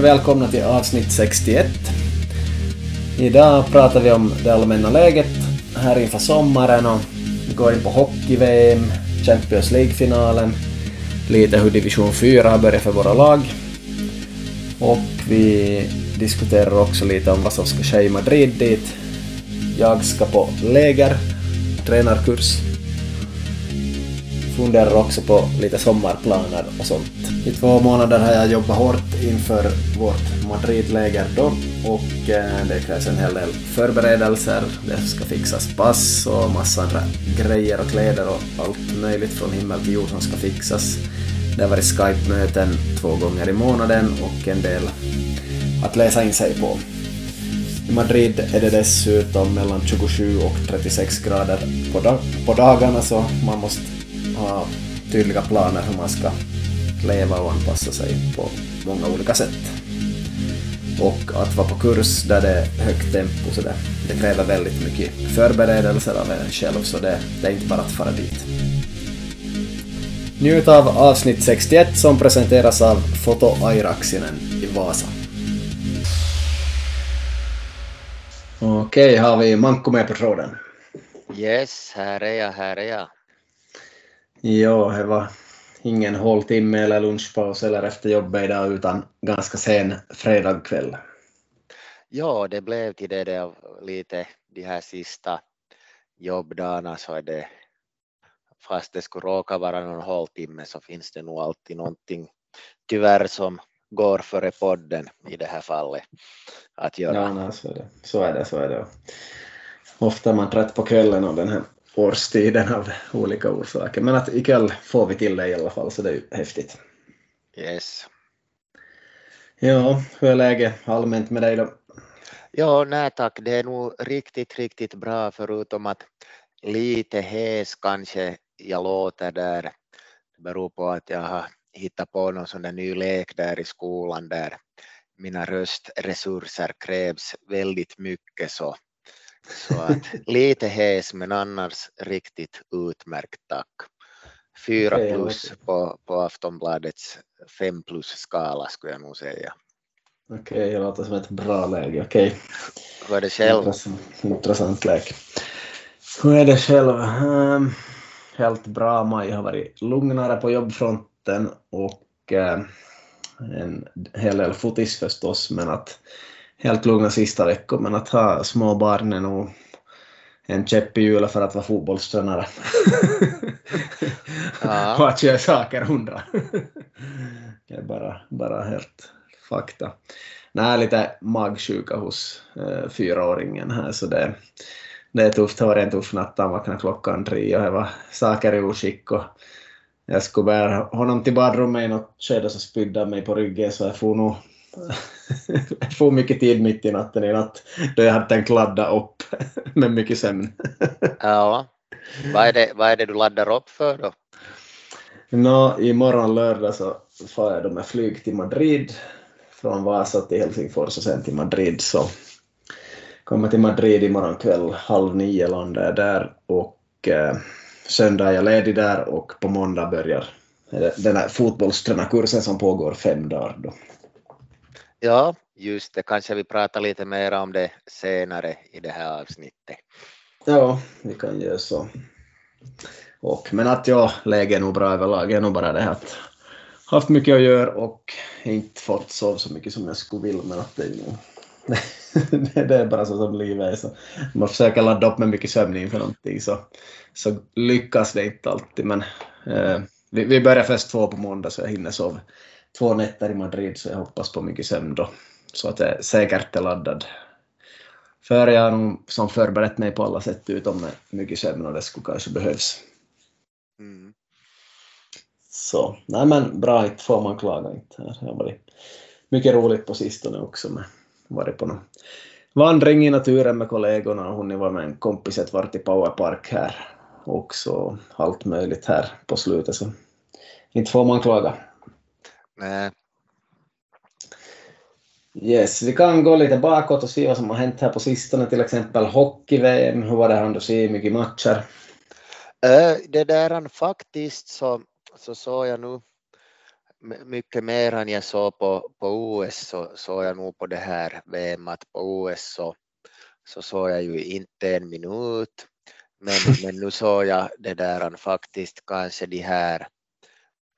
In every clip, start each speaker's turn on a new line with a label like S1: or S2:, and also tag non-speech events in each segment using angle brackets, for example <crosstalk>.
S1: Och välkomna till avsnitt 61. Idag pratar vi om det allmänna läget här inför sommaren och vi går in på hockey-VM, Champions League-finalen, lite hur division 4 har börjat för våra lag och vi diskuterar också lite om vad som ska ske i Madrid dit. Jag ska på läger, tränarkurs funderar också på lite sommarplaner och sånt. I två månader har jag jobbat hårt inför vårt Madridläger då och eh, det krävs en hel del förberedelser. Det ska fixas pass och massa andra grejer och kläder och allt möjligt från himmel till jord som ska fixas. Det har varit Skype-möten två gånger i månaden och en del att läsa in sig på. I Madrid är det dessutom mellan 27 och 36 grader på, dag på dagarna så man måste ha tydliga planer hur man ska leva och anpassa sig på många olika sätt. Och att vara på kurs där det är högt tempo så det, det kräver väldigt mycket förberedelser av en själv så det, det är inte bara att fara dit. Njut av avsnitt 61 som presenteras av Foto Airaksinen i Vasa. Okej, har vi Manko med på tråden?
S2: Yes, här är jag, här är jag.
S1: Ja, det var ingen håltimme eller lunchpaus eller efter jobbet idag utan ganska sen fredagkväll.
S2: Ja, det blev till det där lite de här sista jobbdagarna så är det fast det skulle råka vara någon håltimme så finns det nog alltid någonting tyvärr som går före podden i det här fallet att göra.
S1: Ja, nej, så är det. Så är det, så är det. Ofta är man trött på kvällen av den här årstiden av olika orsaker. Men att ikväll får vi till det i alla fall, så det är ju häftigt.
S2: Yes.
S1: Ja, hur är läget allmänt med dig då?
S2: Ja, nej tack, det är nog riktigt, riktigt bra förutom att lite hes kanske jag låter där. Det beror på att jag har hittat på någon sån där ny lek där i skolan där mina röstresurser krävs väldigt mycket så så att lite hes men annars riktigt utmärkt tack. Fyra plus på, på Aftonbladets fem plus skala skulle jag nog säga.
S1: Okej, okay, det låter som ett bra läge. Okej. Okay.
S2: Hur är det själv?
S1: Intressant, intressant läge. Hur är det själv? Um, helt bra. Maj har varit lugnare på jobbfronten och uh, en hel del fotis förstås, men att helt lugna sista veckor, men att ha små barn är nog en käpp i hjulet för att vara fotbollstränare. <laughs> Ja. <laughs> och att göra saker hundra. det är bara, bara helt fakta. Nej, lite magsjuka hos eh, fyraåringen här, så det, det är tufft. Det var en tuff natt. Han vaknade klockan tre och det var saker i oskick. Och jag skulle bära honom till badrummet i något skede så spydde han mig på ryggen så jag får nog <laughs> får mycket tid mitt i natten i natt då jag hade tänkt ladda upp <laughs> med mycket sömn. <laughs>
S2: ja. Vad är, det, vad är det du laddar upp för då?
S1: Nå, imorgon lördag så far jag då med flyg till Madrid från Vasa till Helsingfors och sen till Madrid så kommer till Madrid imorgon kväll halv nio landar jag där och eh, söndag är jag ledig där och på måndag börjar den här fotbollstränarkursen som pågår fem dagar då.
S2: Ja, just det. Kanske vi pratar lite mer om det senare i det här avsnittet.
S1: Ja, vi kan göra så. Och, men att jag läget är nog bra överlag. Är nog bara det här att haft mycket att göra och inte fått sova så mycket som jag skulle vilja. Men att det, är nog, <laughs> det är bara så som livet är. Så man försöker ladda upp med mycket sömn inför någonting så, så lyckas det inte alltid. Men eh, vi, vi börjar först två på måndag så jag hinner sova två nätter i Madrid så jag hoppas på mycket sömn då. Så att jag säkert är laddad. För jag har nog som förberett mig på alla sätt utom med mycket sömn och det skulle kanske behövs. Mm. Så, nej men bra, inte får man klaga inte. Det har varit mycket roligt på sistone också med varit på någon vandring i naturen med kollegorna och hon var med en kompis ett vart i Powerpark här också. Allt möjligt här på slutet så inte får man klaga. Yes, vi kan gå lite bakåt och se vad som har hänt här på sistone, till exempel hockey-VM. Hur var det han du se mycket matcher?
S2: Det där faktiskt så, så såg jag nu mycket mer än jag såg på, på OS så såg jag nog på det här VMet på OS så, så såg jag ju inte en minut men, <laughs> men nu såg jag det där faktiskt kanske de här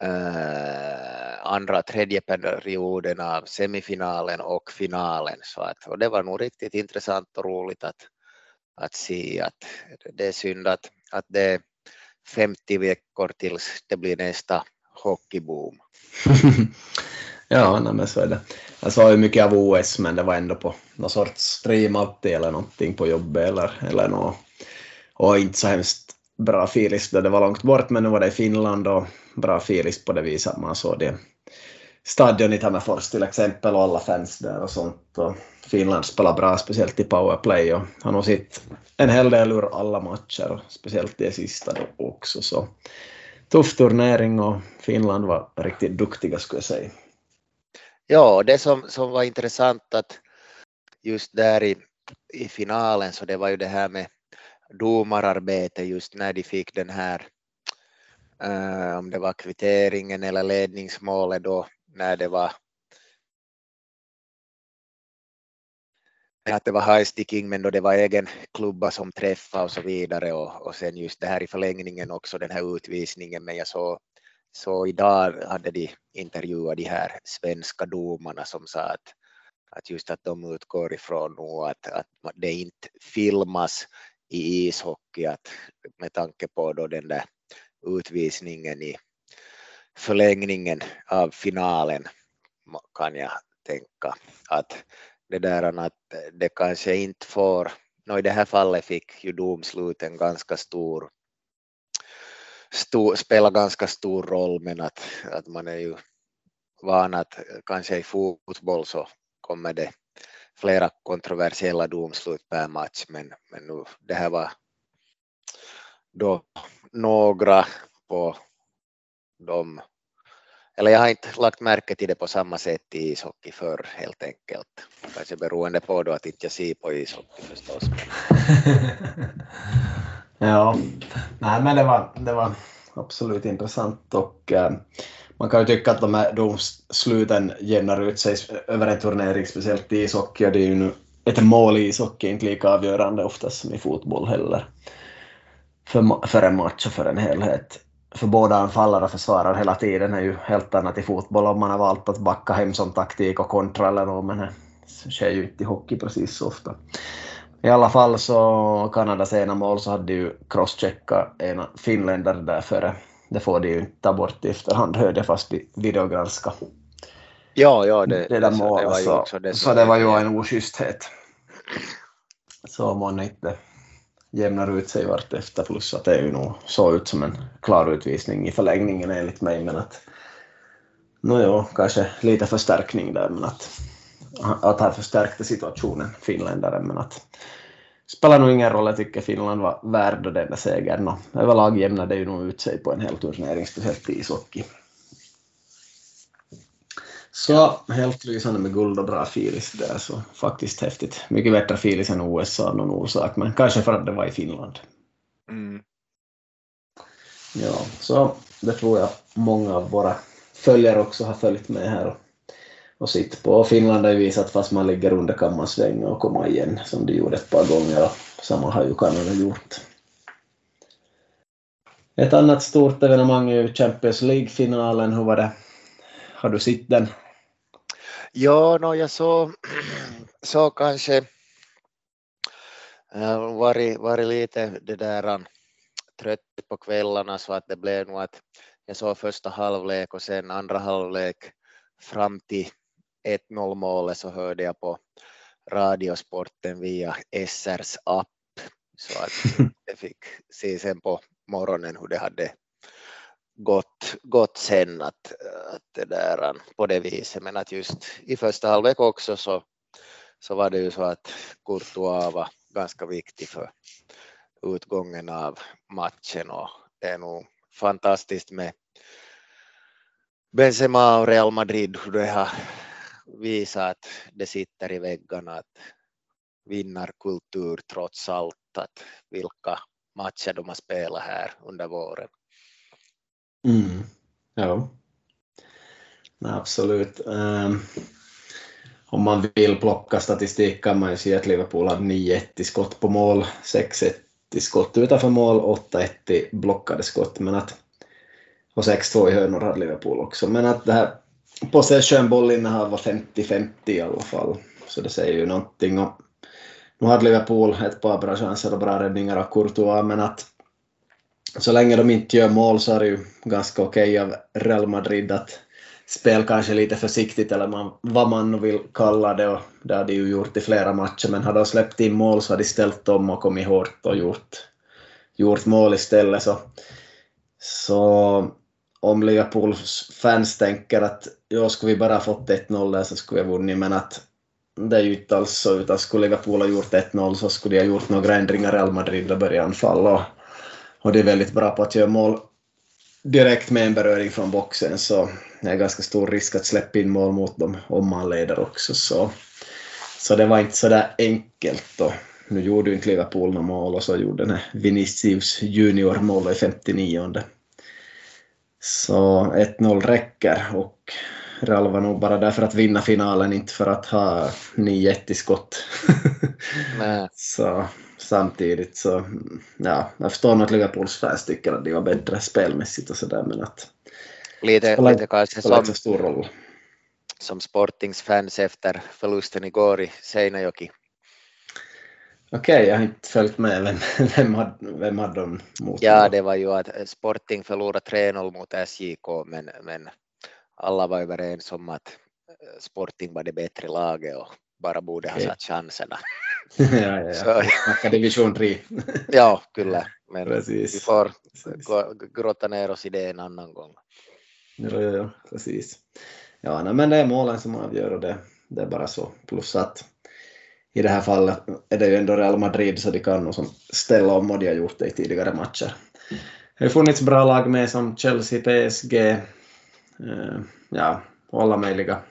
S2: äh, andra tredje perioden av semifinalen och finalen så att, och det var nog riktigt intressant och roligt att, att se att det är synd att, att det är 50 veckor tills det blir nästa hockeyboom. <laughs>
S1: ja, nej, men så är det. Jag såg ju mycket av OS, men det var ändå på någon sorts stream alltid eller någonting på jobbet eller, eller något. Och inte så hemskt bra filis då det var långt bort, men nu var det i Finland och bra filis på det viset att man såg det stadion i Tammerfors till exempel och alla fans där och sånt. Och Finland spelar bra, speciellt i powerplay och har nog sett en hel del ur alla matcher, speciellt det sista då också. Så tuff turnering och Finland var riktigt duktiga skulle jag säga.
S2: Ja, det som, som var intressant att just där i, i finalen så det var ju det här med domararbete just när de fick den här, eh, om det var kvitteringen eller ledningsmålet då, när det var att det var high sticking men då det var egen klubba som träffade och så vidare. Och, och sen just det här i förlängningen också den här utvisningen. Men jag såg så idag hade de intervjuat de här svenska domarna som sa att, att just att de utgår ifrån nu att, att det inte filmas i ishockey att med tanke på då den där utvisningen i förlängningen av finalen. Kan jag tänka att det där att det kanske inte får, no, i det här fallet fick ju domsluten ganska stor, stor spela ganska stor roll men att, att man är ju van att kanske i fotboll så kommer det flera kontroversiella domslut per match men, men nu, det här var då några på de eller jag har inte lagt märke till det på samma sätt i ishockey förr helt enkelt. Kanske beroende på då att inte jag ser på ishockey förstås.
S1: ja, nej men det var, det var absolut intressant och eh, man kan ju tycka att de här domsluten jämnar ut sig över en turnering, speciellt i ishockey. Det är ju nu ett mål i ishockey inte lika avgörande oftast som i fotboll heller. För, för en match och för en helhet. För båda anfallare och försvarare hela tiden är ju helt annat i fotboll om man har valt att backa hem som taktik och kontra eller något, men det sker ju inte i hockey precis så ofta. I alla fall så Kanadas ena mål så hade ju crosscheckat ena finländare där före det får de ju inte ta bort i efterhand hörde jag fast de videogranska.
S2: Ja, ja, det,
S1: det där målet. Det var ju också det så det var ju en oschysthet. Så man inte jämnar ut sig vartefter plus att det är ju nog så ut som en klar utvisning i förlängningen enligt mig men att nåjo, kanske lite förstärkning där men att att han förstärkte situationen, finländaren, men att spelar nog ingen roll. Jag tycker Finland var värd den där segern och överlag jämnade ju nog ut sig på en hel turnering, speciellt i ishockey. Så helt lysande med guld och bra filis där, så faktiskt häftigt. Mycket bättre filis än USA av någon orsak, men kanske för att det var i Finland. Mm. Ja, så det tror jag många av våra följare också har följt med här och och sitta på. Finland har ju visat fast man ligger under kan man svänga och komma igen som de gjorde ett par gånger och samma har ju Kanada gjort. Ett annat stort evenemang är ju Champions League-finalen. Hur var det? Har du sett den?
S2: Ja, no, jag såg så kanske äh, varit, varit lite det där trött på kvällarna så att det blev nog att jag såg första halvlek och sen andra halvlek fram till 1-0 målet så hörde jag på Radiosporten via SRs app. Så att <laughs> jag fick se sen på morgonen hur det hade gått, gått sen att, äh, att det där äh, på det viset men att just i första halvlek också så, så var det ju så att Courtois var ganska viktig för utgången av matchen och det är nog fantastiskt med Benzema och Real Madrid hur det har visat att det sitter i väggarna att vinnarkultur trots allt, att vilka matcher de har spelat här under våren.
S1: Mm. Ja. Nej, absolut. Um, om man vill plocka statistik kan man ju se att Liverpool hade 9-1 i skott på mål, 6-1 i skott utanför mål, 8-1 i blockade skott. Men att, och 6-2 i hörnor hade Liverpool också. Men att det här possession bollinnehav var 50-50 i alla fall. Så det säger ju någonting Och Nu hade Liverpool ett par bra chanser och bra räddningar av Courtois, men att så länge de inte gör mål så är det ju ganska okej okay av Real Madrid att spela kanske lite försiktigt eller man, vad man nu vill kalla det. Och det har de ju gjort i flera matcher men har de släppt in mål så har de ställt om och kommit hårt och gjort, gjort mål istället. Så, så om Liverpools fans tänker att ja, skulle vi bara fått 1-0 där så skulle vi ha vunnit men att det är ju inte alls så utan skulle Liverpool ha gjort 1-0 så skulle de ha gjort några ändringar i Real Madrid och börjat anfalla och, det är väldigt bra på att göra mål direkt med en beröring från boxen så det är ganska stor risk att släppa in mål mot dem om man leder också. Så, så det var inte så där enkelt. Då. Nu gjorde ju inte Liverpool några mål och så gjorde den Vinicius Junior mål i 59. Så 1-0 räcker och Real var nog bara där för att vinna finalen, inte för att ha 9-1 i skott. så samtidigt så, ja, jag förstår nog att Liverpools fans tycker att de var bättre spelmässigt och sådär men att
S2: lite, spelar, lite kanske som,
S1: så stor roll.
S2: som Sportings fans efter förlusten igår i Seinäjoki.
S1: Okej, okay, jag har inte följt med. Vem, vem, hade, vem hade de mot?
S2: Ja, det var ju att Sporting förlorade 3-0 mot SJK, men, men alla var överens om att Sporting var det bättre laget och bara borde ha satt chanserna. <laughs>
S1: ja, ja, ja. Så, division 3. <laughs>
S2: ja, kyllä. Men Precis. vi får grotta ner oss i det en annan gång.
S1: Ja, ja, ja, precis. Ja, nej, men det är målen som avgör och det, det är bara så. Plus att i det här fallet är det ju ändå Real Madrid så de kan nog ställa om och de har gjort det i tidigare matcher. Det har funnits bra lag med som Chelsea, PSG, eh, Eh, ja, och alla möjliga.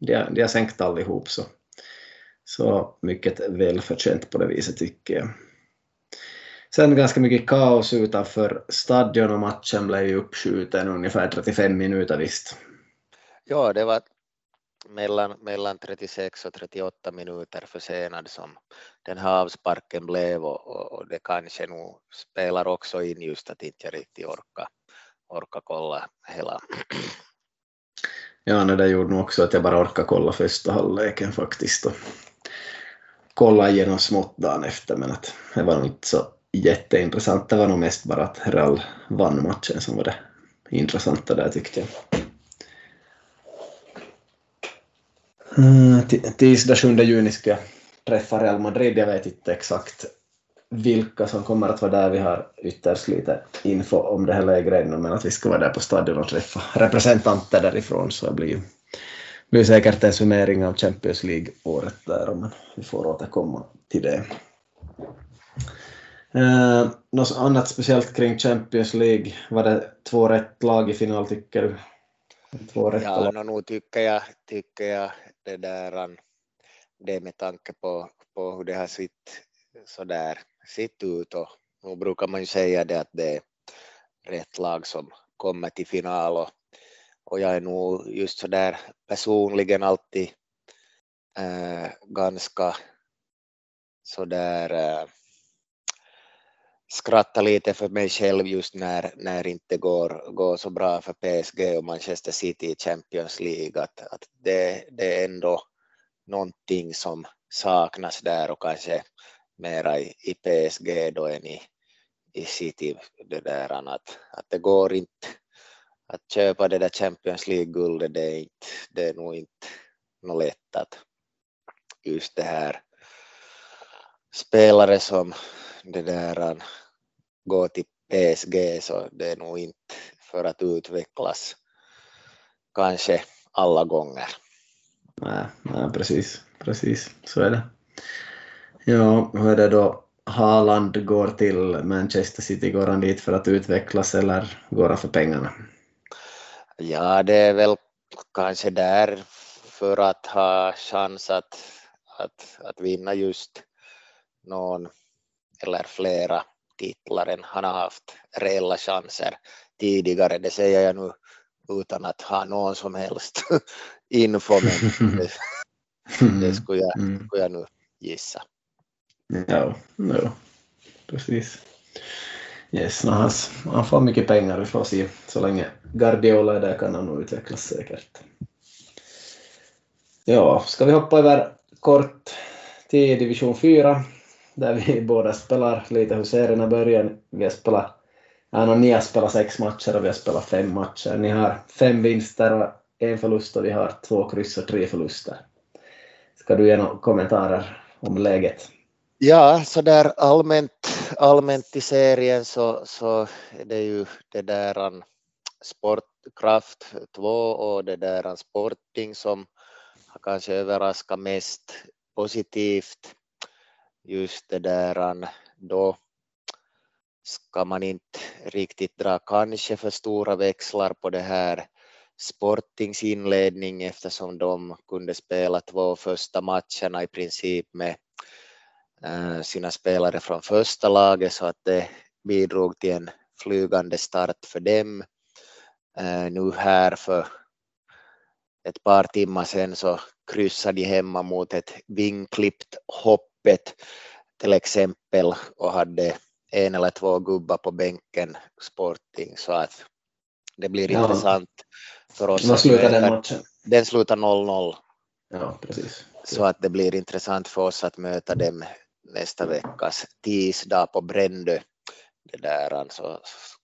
S1: De, de har sänkt allihop så, så mycket välförtjänt på det viset tycker jag. Sen ganska mycket kaos utanför stadion och matchen blev ju uppskjuten ungefär 35 minuter visst.
S2: Ja, det var mellan, mellan 36 och 38 minuter försenad som den här avsparken blev och, och, och, det kanske nog spelar också in just att inte jag riktigt orkar orka kolla hela.
S1: Ja, det gjorde nog också att jag bara orkade kolla första halvleken faktiskt och kolla igenom smått dagen efter men att det var nog inte så jätteintressant. Det var nog mest bara att Real vann matchen som var det intressanta där tyckte jag. Mm, tisdag 7 juni ska jag träffa Real Madrid. Jag vet inte exakt vilka som kommer att vara där. Vi har ytterst lite info om det här lägret ännu, men att vi ska vara där på stadion och träffa representanter därifrån så det blir, blir säkert en summering av Champions League-året där, men vi får återkomma till det. Eh, något annat speciellt kring Champions League? Var det två rätt lag i final tycker du?
S2: Två rätt ja, lag. nog tycker jag, tycker jag det där det med tanke på, på hur det har sett sådär Sitt ut och nu brukar man ju säga det att det är rätt lag som kommer till final och, och jag är nog just så där personligen alltid äh, ganska sådär äh, eh, skratta lite för mig själv just när, när det inte går, går så bra för PSG och Manchester City i Champions League. Att, att det, det är ändå någonting som saknas där och kanske mera i, i PSG då än i, i City. Det där att, att det går inte att köpa det där Champions League-guldet, det är, inte, det är nog inte något lätt att just det här spelare som det där går till PSG så det är nog inte för att utvecklas kanske alla gånger.
S1: Nej, nej precis, precis, så är det. Ja, hur är det då? Haaland går till Manchester City, går han dit för att utvecklas eller går han för pengarna?
S2: Ja, det är väl kanske där för att ha chans att, att, att vinna just någon eller flera titlar än han har haft reella chanser tidigare. Det säger jag nu, utan att ha någon som helst <laughs> info, men det, <laughs> det skulle, jag,
S1: Mm.
S2: skulle jag nu gissa.
S1: Ja, ja, precis. Yes, no, han, han får mycket pengar, vi får se. Så länge Guardiola är där kan han nog utvecklas säkert. Ja, ska vi hoppa över kort till division 4 där vi <laughs> båda spelar lite hur serierna börjar. Vi har spelat, ja, no, ni har spelat sex matcher och vi har spelat fem matcher. Ni har fem vinster och en förlust och vi har två kryss och tre förluster. Ska du ge några kommentarer om läget?
S2: Ja, så där allmänt, allmänt i serien så, så är det ju det där an Sportkraft 2 och det där an Sporting som har kanske överraskat mest positivt. Just det där an då ska man inte riktigt dra kanske för stora växlar på det här Sportings inledning eftersom de kunde spela två första matcherna i princip med sina spelare från första laget så att det bidrog till en flygande start för dem. Eh, Nu här för ett par timmar sedan så kryssade de hemma mot ett vingklippt hoppet till exempel och hade en eller två gubbar på bänken Sporting så att det blir
S1: Ja.
S2: intressant för oss.
S1: Vad slutar den matchen?
S2: Den slutar 0-0
S1: Ja, precis.
S2: så att det blir intressant för oss att möta dem nästa veckas tisdag på Brändö. Det där alltså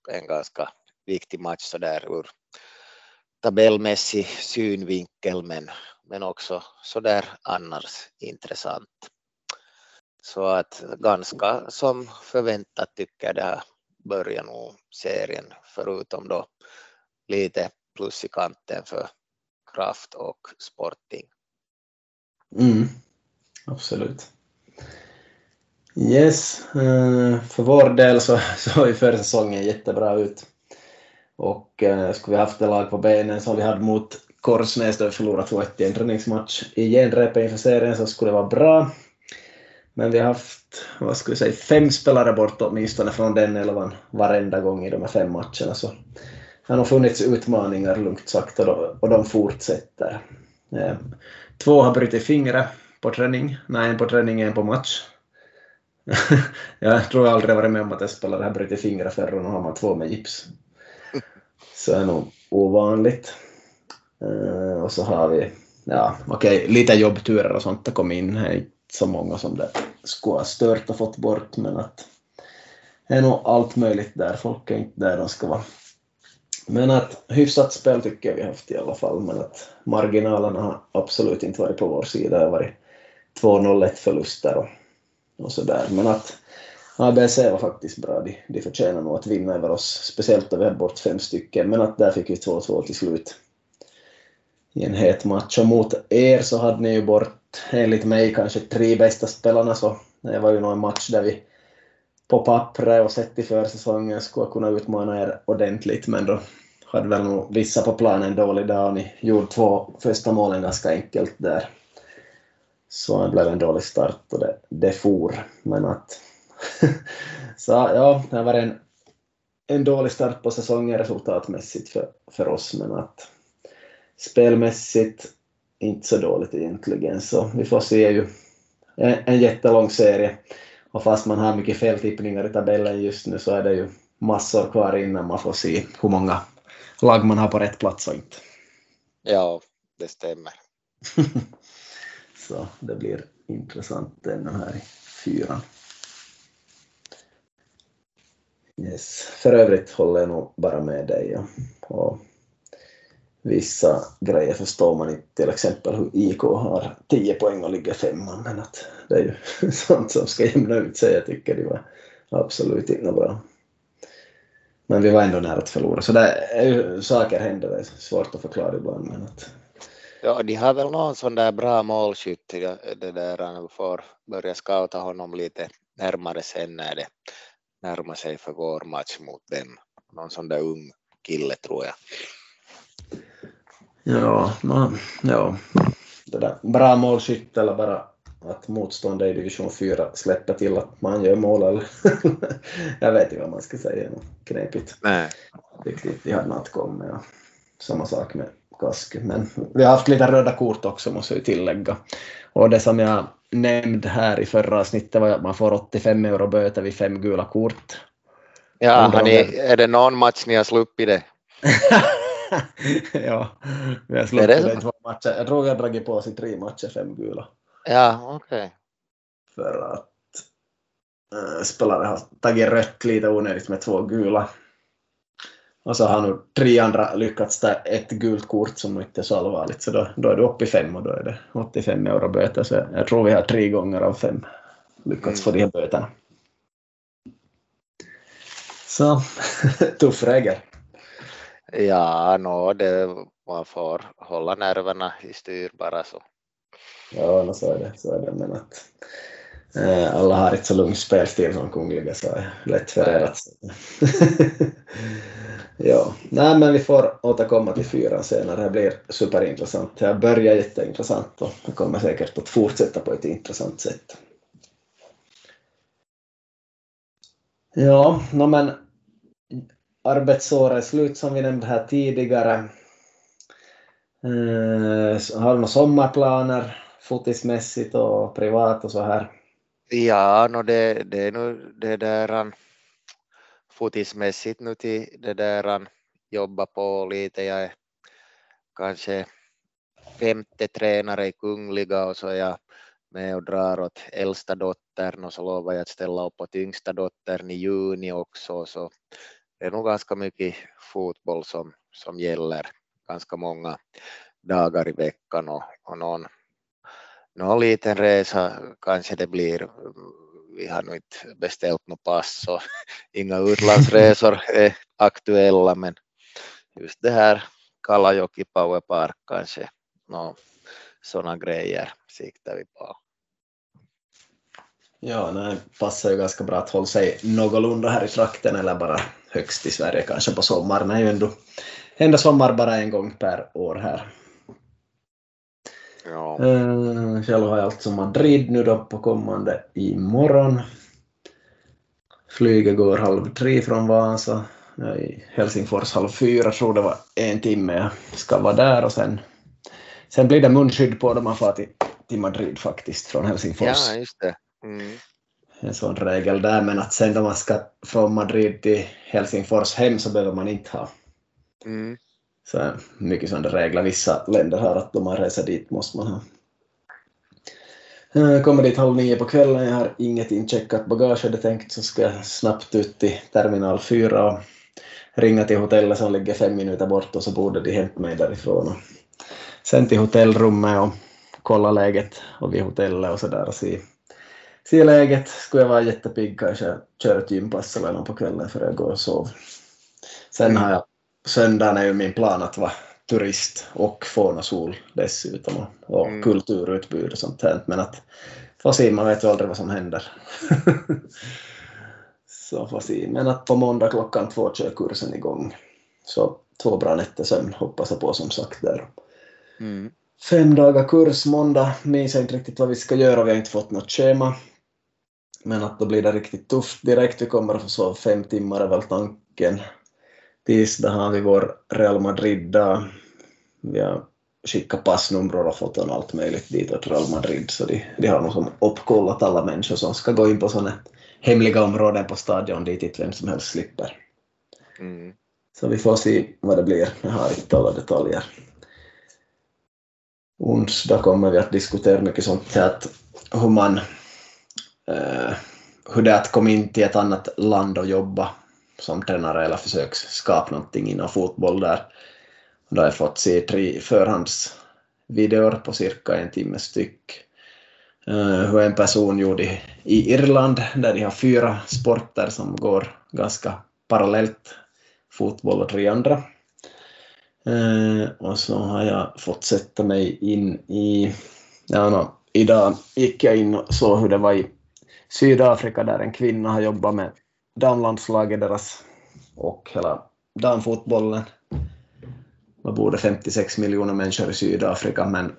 S2: en ganska viktig match så där ur tabellmässig synvinkel men, men också så där annars intressant. Så att ganska som förväntat tycker jag det här börjar nog serien förutom då lite plus i kanten för Kraft och Sporting.
S1: Mm, absolut. Yes, eh, för vår del så <laughs> såg ju förra säsongen jättebra ut. Och eh, skulle vi haft det lag på benen som vi hade mot Korsnäs då vi förlorade 2-1 i en träningsmatch i genrepet inför serien så skulle det vara bra. Men vi har haft, vad ska vi säga, fem spelare bort åtminstone från den elvan varenda gång i de här fem matcherna. Så det har nog funnits utmaningar lugnt sagt och de, fortsätter. Eh, två har brutit fingret på träning. Nej, en på träning, en på match. <laughs> jag tror jag aldrig varit med om att en spelare har brutit fingret förr och nu har man två med gips. <laughs> Så är nog ovanligt. Eh, och så har vi, ja okej, lite jobbturer och sånt har kommit in. Det är inte så många som det skulle ha stört och fått bort men att det är nog allt möjligt där. Folk är inte där de ska vara. Men att hyfsat spel tycker jag vi haft i alla fall, men att marginalerna har absolut inte varit på vår sida. Det har varit 2-0-1 förluster och, och sådär. Men att ABC var faktiskt bra. De, de förtjänar nog att vinna över oss, speciellt då vi hade bort fem stycken. Men att där fick vi 2-2 till slut i en het match. Och mot er så hade ni ju bort, enligt mig, kanske tre bästa spelarna. Så det var ju nog en match där vi på pappret och sett i försäsongen skulle kunna utmana er ordentligt, men då hade väl nog vissa på planen en dålig dag och ni gjorde två första målen ganska enkelt där. Så det blev en dålig start och det, det for. Men att... <laughs> så ja, det var en, en dålig start på säsongen resultatmässigt för, för oss, men att spelmässigt inte så dåligt egentligen. Så vi får se ju en, en jättelång serie. Och fast man har mycket feltippningar i tabellen just nu så är det ju massor kvar innan man får se hur många lag man har på rätt plats och inte.
S2: Ja, det stämmer. <laughs>
S1: så det blir intressant ännu här i fyran. Yes. För övrigt håller jag nog bara med dig. Och vissa grejer förstår man inte, till exempel hur IK har 10 poäng och ligger femma, men att det är ju <laughs> sånt som ska jämna ut sig. Jag tycker det var absolut inte bra. Men vi var ändå nära att förlora, så det är ju, saker händer, det är svårt att förklara ibland. Men att,
S2: Ja, de har väl någon sån där bra målskytt, det där får börja scouta honom lite närmare sen när det närmar sig för vår match mot dem. Någon sån där ung kille tror jag.
S1: ja, no, ja, det där. bra målskytt eller bara att motståndare i division 4 släpper till att man gör mål eller <laughs> jag vet inte vad man ska säga, knepigt.
S2: Nej.
S1: Riktigt, de hade något kommit. Ja. samma sak med Kask. Men vi har haft lite röda kort också måste jag tillägga. Och det som jag nämnde här i förra avsnittet var att man får 85 euro böter vid fem gula kort.
S2: Ja, har ni, är det någon match ni har sluppit det? <laughs>
S1: ja, vi har sluppit det, det två matcher. Jag tror vi har dragit på oss i tre matcher fem gula.
S2: Ja, okej. Okay.
S1: För att äh, spelare har tagit rött lite onödigt med två gula. Och så har nu tre andra lyckats ta ett gult kort som inte är så allvarligt, så då, då är du uppe i fem och då är det 85 euro böter. Så jag tror vi har tre gånger av fem lyckats få de här böterna. Så <laughs> tuff regel.
S2: Ja, no, det, man får hålla nerverna i styr bara så.
S1: Ja, no, så är det. Så är det. Men att, eh, alla har inte så lugn spelstil som Kungliga så är lätt förärat. <laughs> ja, nej men vi får återkomma till fyran senare. Det blir superintressant. Det börjar jätteintressant och det kommer säkert att fortsätta på ett intressant sätt. Ja, no, men arbetsåret är slut som vi nämnde här tidigare. Eh, har du några sommarplaner fotismässigt och privat och så här?
S2: Ja, no det, det är nu det där fotismässigt nu till det där jobba på lite. Jag är kanske femte tränare i Kungliga och så är jag med och drar åt äldsta dottern och så lovar jag att ställa upp åt yngsta dottern i juni också. Så det är nog ganska mycket fotboll som, som gäller ganska många dagar i veckan och, och någon, någon liten resa kanske det blir. Vi har nog inte beställt något pass och <laughs> inga utlandsresor <laughs> är aktuella men just det här Kalajoki Power Park kanske, no, sådana grejer siktar vi på.
S1: Ja, det passar ju ganska bra att hålla sig någorlunda här i trakten eller bara högst i Sverige kanske på sommaren. Det är ju ändå, ändå sommar bara en gång per år här. Ja. Själv har jag alltså Madrid nu då på kommande imorgon. Flyget går halv tre från Vasa. Jag är i Helsingfors halv fyra, tror det var en timme jag ska vara där och sen, sen blir det munskydd på då man far till, till Madrid faktiskt från Helsingfors.
S2: Ja, just det. Mm
S1: en sån regel där, men att sen då man ska från Madrid till Helsingfors hem så behöver man inte ha. Mm. Så mycket sådana regler vissa länder har att om man reser dit måste man ha. Jag kommer dit halv nio på kvällen, jag har inget incheckat bagage hade tänkt så ska jag snabbt ut till terminal 4 och ringa till hotellet som ligger fem minuter bort och så borde de hämta mig därifrån. Och sen till hotellrummet och kolla läget och vid hotellet och sådär och se se läget. Skulle jag vara jättepigg kanske köra ett gympass eller något på kvällen för jag går och sover. Sen har jag, söndagen är ju min plan att vara turist och få någon sol dessutom och, och mm. kulturutbud och sånt här. Men att få se, man vet ju aldrig vad som händer. <laughs> så får se. Men att på måndag klockan två kör kursen igång. Så två bra nätter sömn hoppas jag på som sagt där. Mm. Fem dagar kurs, måndag minns jag inte riktigt vad vi ska göra, vi har inte fått något schema. Men att då blir det riktigt tufft direkt. Vi kommer att få sova fem timmar är väl tanken. Tisdag har vi vår Real Madrid-dag. Vi har skickat passnummer och foton och allt möjligt dit åt Real Madrid, så de, de har nog som uppkollat alla människor som ska gå in på sådana hemliga områden på stadion dit inte vem som helst slipper. Mm. Så vi får se vad det blir. Jag har inte alla detaljer. Onsdag kommer vi att diskutera mycket sånt här att hur man eh, hur det är att komma in till ett annat land och jobba som tränare eller försöka skapa någonting inom fotboll där. Då har jag fått se tre förhandsvideor på cirka en timme styck. Eh, hur en person gjorde i Irland där de har fyra sporter som går ganska parallellt, fotboll och tre andra. Eh, och så har jag fått sätta mig in i, ja, no, idag gick jag in och såg hur det var i Sydafrika där en kvinna har jobbat med damlandslaget deras och hela damfotbollen. Det bor 56 miljoner människor i Sydafrika men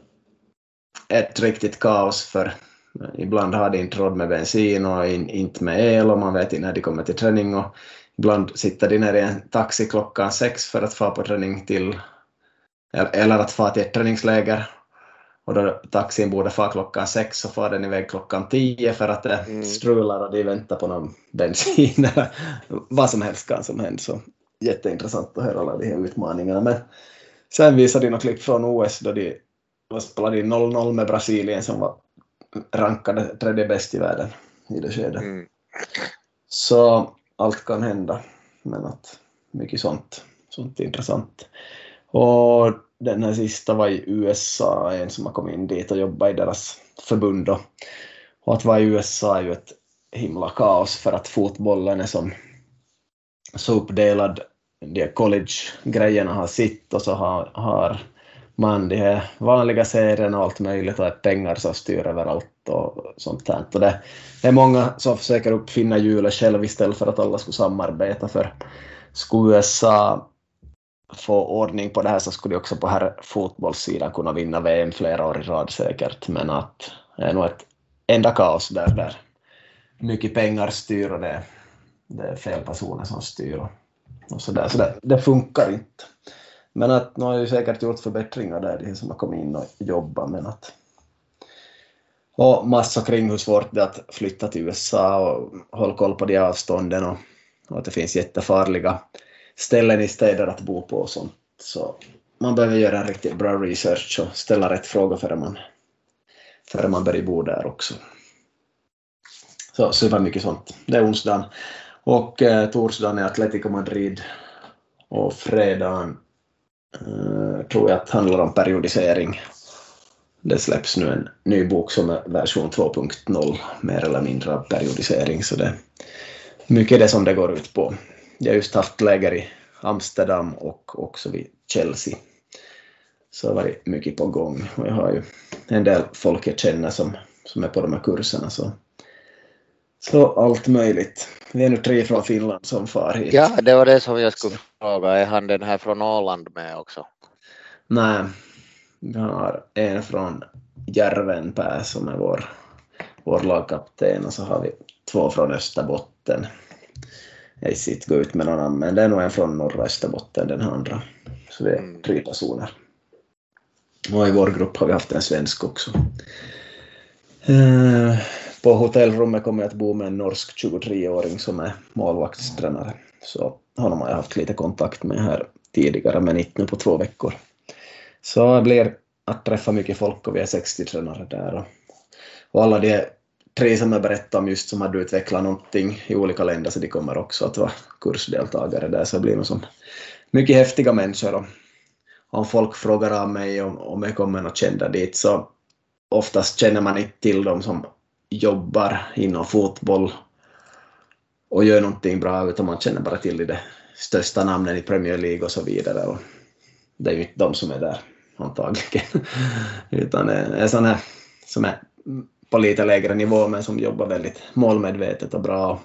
S1: ett riktigt kaos för ibland har de inte råd med bensin och inte med el och man vet inte när de kommer till träning och ibland sitter de ner i en taxi klockan sex för att få på träning till eller att fara till ett träningsläger och då taxin borde fara klockan sex så far den iväg klockan tio för att det mm. strular och de väntar på någon bensin eller <laughs> vad som helst kan som händer. Så jätteintressant att höra alla de här utmaningarna. Men sen visade de något klipp från OS då de spelade 0-0 med Brasilien som var rankade tredje bäst i världen i det skedet. Mm. Så allt kan hända, men att mycket sånt, sånt intressant. Och den här sista var i USA, en som har kommit in dit och jobbat i deras förbund. Och att vara i USA är ju ett himla kaos för att fotbollen är som så uppdelad. De college-grejerna har sitt och så har, har man de här vanliga serierna och allt möjligt och det är pengar som styr överallt och sånt där. Och det är många som försöker uppfinna hjulet själv istället för att alla skulle samarbeta för skulle USA få ordning på det här så skulle de också på här fotbollssidan kunna vinna VM flera år i rad säkert, men att det är nog ett enda kaos där, där mycket pengar styr och det, det är fel personer som styr och, och så där, så det, det funkar inte. Men att de har ju säkert gjort förbättringar där, de som har kommit in och jobbat, men att och massa kring hur svårt det är att flytta till USA och hålla koll på de avstånden och, och att det finns jättefarliga ställen i städer att bo på och sånt. Så man behöver göra en riktigt bra research och ställa rätt frågor före man, före man börjar bo där också. Så, så det var mycket sånt. Det är onsdagen. Och eh, torsdagen är Atletico Madrid och fredagen eh, tror jag att handlar om periodisering. Det släpps nu en ny bok som är version 2.0, mer eller mindre av periodisering, så det är mycket det som det går ut på. Jag har just haft läger i Amsterdam och också vid Chelsea. Så det har varit mycket på gång och jag har ju en del folk jag känner som, som är på de här kurserna. Så, så allt möjligt. Vi är nu tre från Finland som far hit.
S2: Ja, det var det som jag skulle fråga. Är han den här från Åland med också?
S1: Nej, vi har en från Järvenpää som är vår, vår lagkapten och så har vi två från Österbotten inte gå ut med någon annan, men det är nog en från norra Österbotten den andra. Så vi är mm. tre personer. Och i vår grupp har vi haft en svensk också. Eh, på hotellrummet kommer jag att bo med en norsk 23-åring som är målvaktstränare. Så honom har jag haft lite kontakt med här tidigare, men inte nu på två veckor. Så det blir att träffa mycket folk och vi är 60 tränare där. Och alla de tre som jag berättade om just som hade utvecklat någonting i olika länder, så de kommer också att vara kursdeltagare där, så det blir nog som mycket häftiga människor. Och om folk frågar av mig om, om jag kommer att känna dit, så oftast känner man inte till dem som jobbar inom fotboll och gör någonting bra, utan man känner bara till de största namnen i Premier League och så vidare. Och det är ju inte de som är där antagligen, <laughs> utan det är här som är på lite lägre nivå men som jobbar väldigt målmedvetet och bra.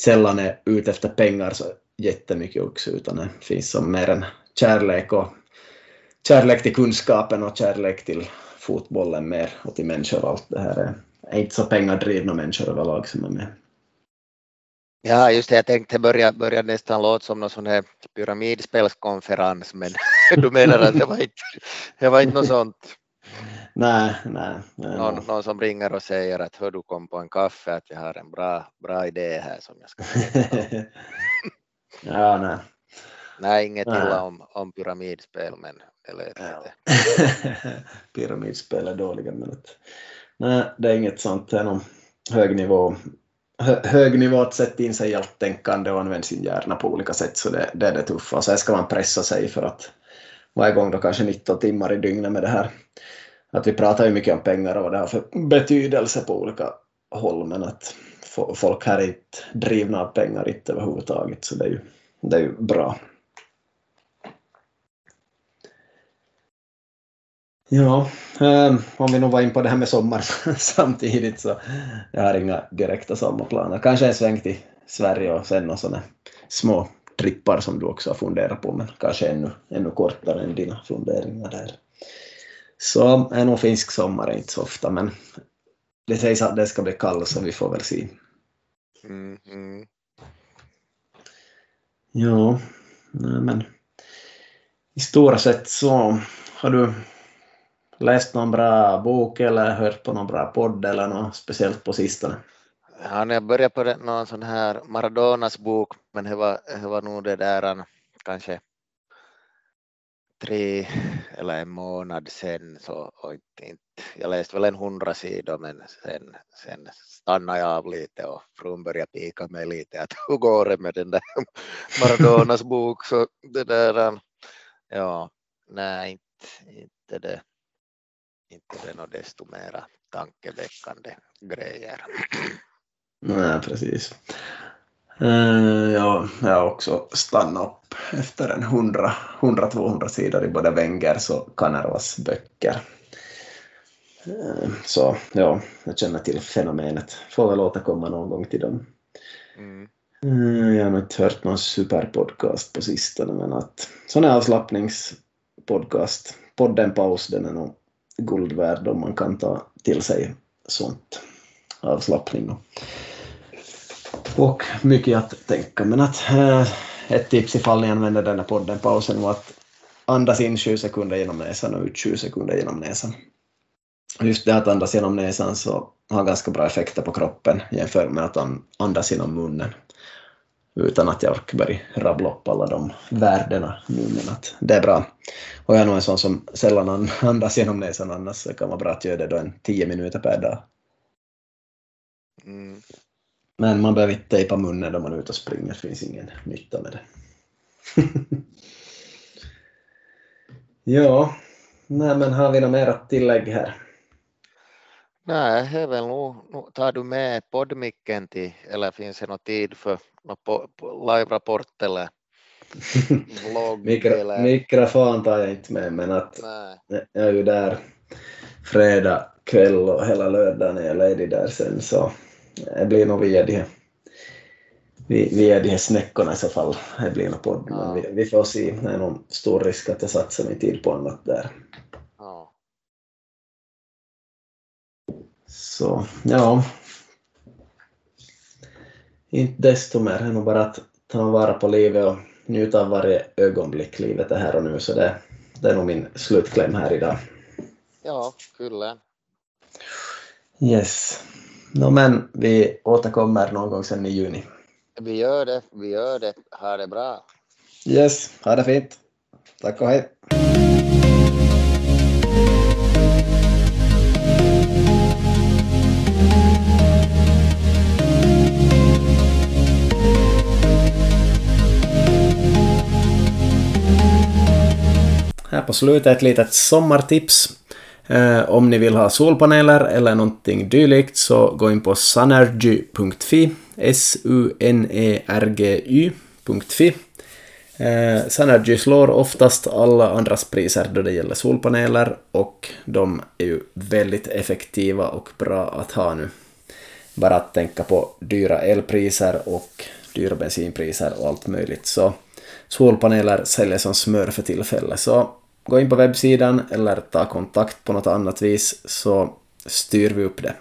S1: Sällan är ute efter pengar så jättemycket också utan det finns som mer en kärlek och kärlek till kunskapen och kärlek till fotbollen mer och till människor och allt det här är inte så pengadrivna människor överlag som är med.
S2: Ja, just det, jag tänkte börja, börja nästan låta som någon sån här pyramidspelskonferens, men <laughs> du menar att det var inte, det var inte något sånt?
S1: Nej, nej. nej
S2: någon, någon, som ringer och säger att hör du kom på en kaffe att jag har en bra, bra idé här som jag ska <laughs>
S1: Ja, nej.
S2: Nej, inget nej. illa om, om pyramidspel men det lät ja. lite. <laughs>
S1: pyramidspel är dåliga men att, nej, det är inget sånt, det är någon hög nivå hög nivå att sätta in sig i allt tänkande och använda sin hjärna på olika sätt så det, det är det tuffa. Och sen ska man pressa sig för att varje gång då kanske 19 timmar i dygnet med det här att vi pratar ju mycket om pengar och vad det har för betydelse på olika håll, men att folk här är inte drivna av pengar inte överhuvudtaget, så det är ju, det är ju bra. Ja, ehm, om vi nu var in på det här med sommar <laughs> samtidigt så jag har inga direkta sommarplaner. Kanske en sväng till Sverige och sen några sådana små trippar som du också har funderat på, men kanske ännu, ännu kortare än dina funderingar där. Så är nog finsk sommar inte så ofta, men det sägs att det ska bli kallt så vi får väl se. Mm, mm. Ja, men i stora sett så har du läst någon bra bok eller hört på någon bra podd eller något speciellt på sistone?
S2: Ja, jag började på någon sån här Maradonas bok, men det var, det var nog det där kanske tre eller en månad sen så och inte, jag läste väl en hundra sidor men sen, sen stannade jag av lite och frun började pika mig lite att <laughs> hur går det med den där Maradonas bok så det där ja nej inte, inte det inte det något desto mera tankeväckande grejer.
S1: Nej, precis. Ja, jag har också stannat upp efter en 100-200 sidor i både Wengers och Kanervas böcker. Uh, så ja, jag känner till fenomenet. Får väl återkomma någon gång till dem. Mm. Uh, jag har nog inte hört någon superpodcast på sistone, men att sån här avslappningspodcast, podden Paus, den är nog guld värd om man kan ta till sig sånt avslappning. Och och mycket att tänka. Men att eh, ett tips ifall ni använder den här podden, pausen, var att andas in 20 sekunder genom näsan och ut 20 sekunder genom näsan. Just det att andas genom näsan så har ganska bra effekter på kroppen jämfört med att andas genom munnen. Utan att jag orkar börja rabbla upp alla de värdena nu, men att det är bra. Och jag är nog en sån som sällan andas genom näsan annars, så det kan vara bra att göra det då en 10 minuter per dag. Mm. Men man behöver inte tejpa munnen då man är ute och springer, det finns ingen nytta med det. <laughs> ja, nej men har vi något mer att tillägga här?
S2: Nej, det är väl nog, tar du med poddmicken till, eller finns det någon tid för någon live-rapport eller <laughs> vlogg?
S1: Mikro, eller? Mikrofon tar jag inte med, men att Nej. jag är ju där fredag kväll och hela lördagen är jag ledig där sen så det blir nog via de, via de här snäckorna i så fall. Det blir nog podd, ja. men vi, vi, får se. Det är nog stor risk att jag satsar min tid på annat där. Ja. Så, ja. Inte desto mer, det är nog bara att ta vara på livet och njuta av varje ögonblick. Livet är här och nu, så det, det är nog min slutkläm här idag.
S2: Ja, kyllä.
S1: Yes. No, men vi återkommer någon gång sen i juni.
S2: Vi gör det, vi gör det. Ha det bra.
S1: Yes, ha det fint. Tack och hej. Här på slutet ett litet sommartips. Eh, om ni vill ha solpaneler eller någonting dylikt så gå in på sunergy.fi, S-U-N-E-R-G-Y.fi. Eh, Sunergy slår oftast alla andras priser då det gäller solpaneler och de är ju väldigt effektiva och bra att ha nu. Bara att tänka på dyra elpriser och dyra bensinpriser och allt möjligt. Så solpaneler säljer som smör för tillfället. Så gå in på webbsidan eller ta kontakt på något annat vis så styr vi upp det.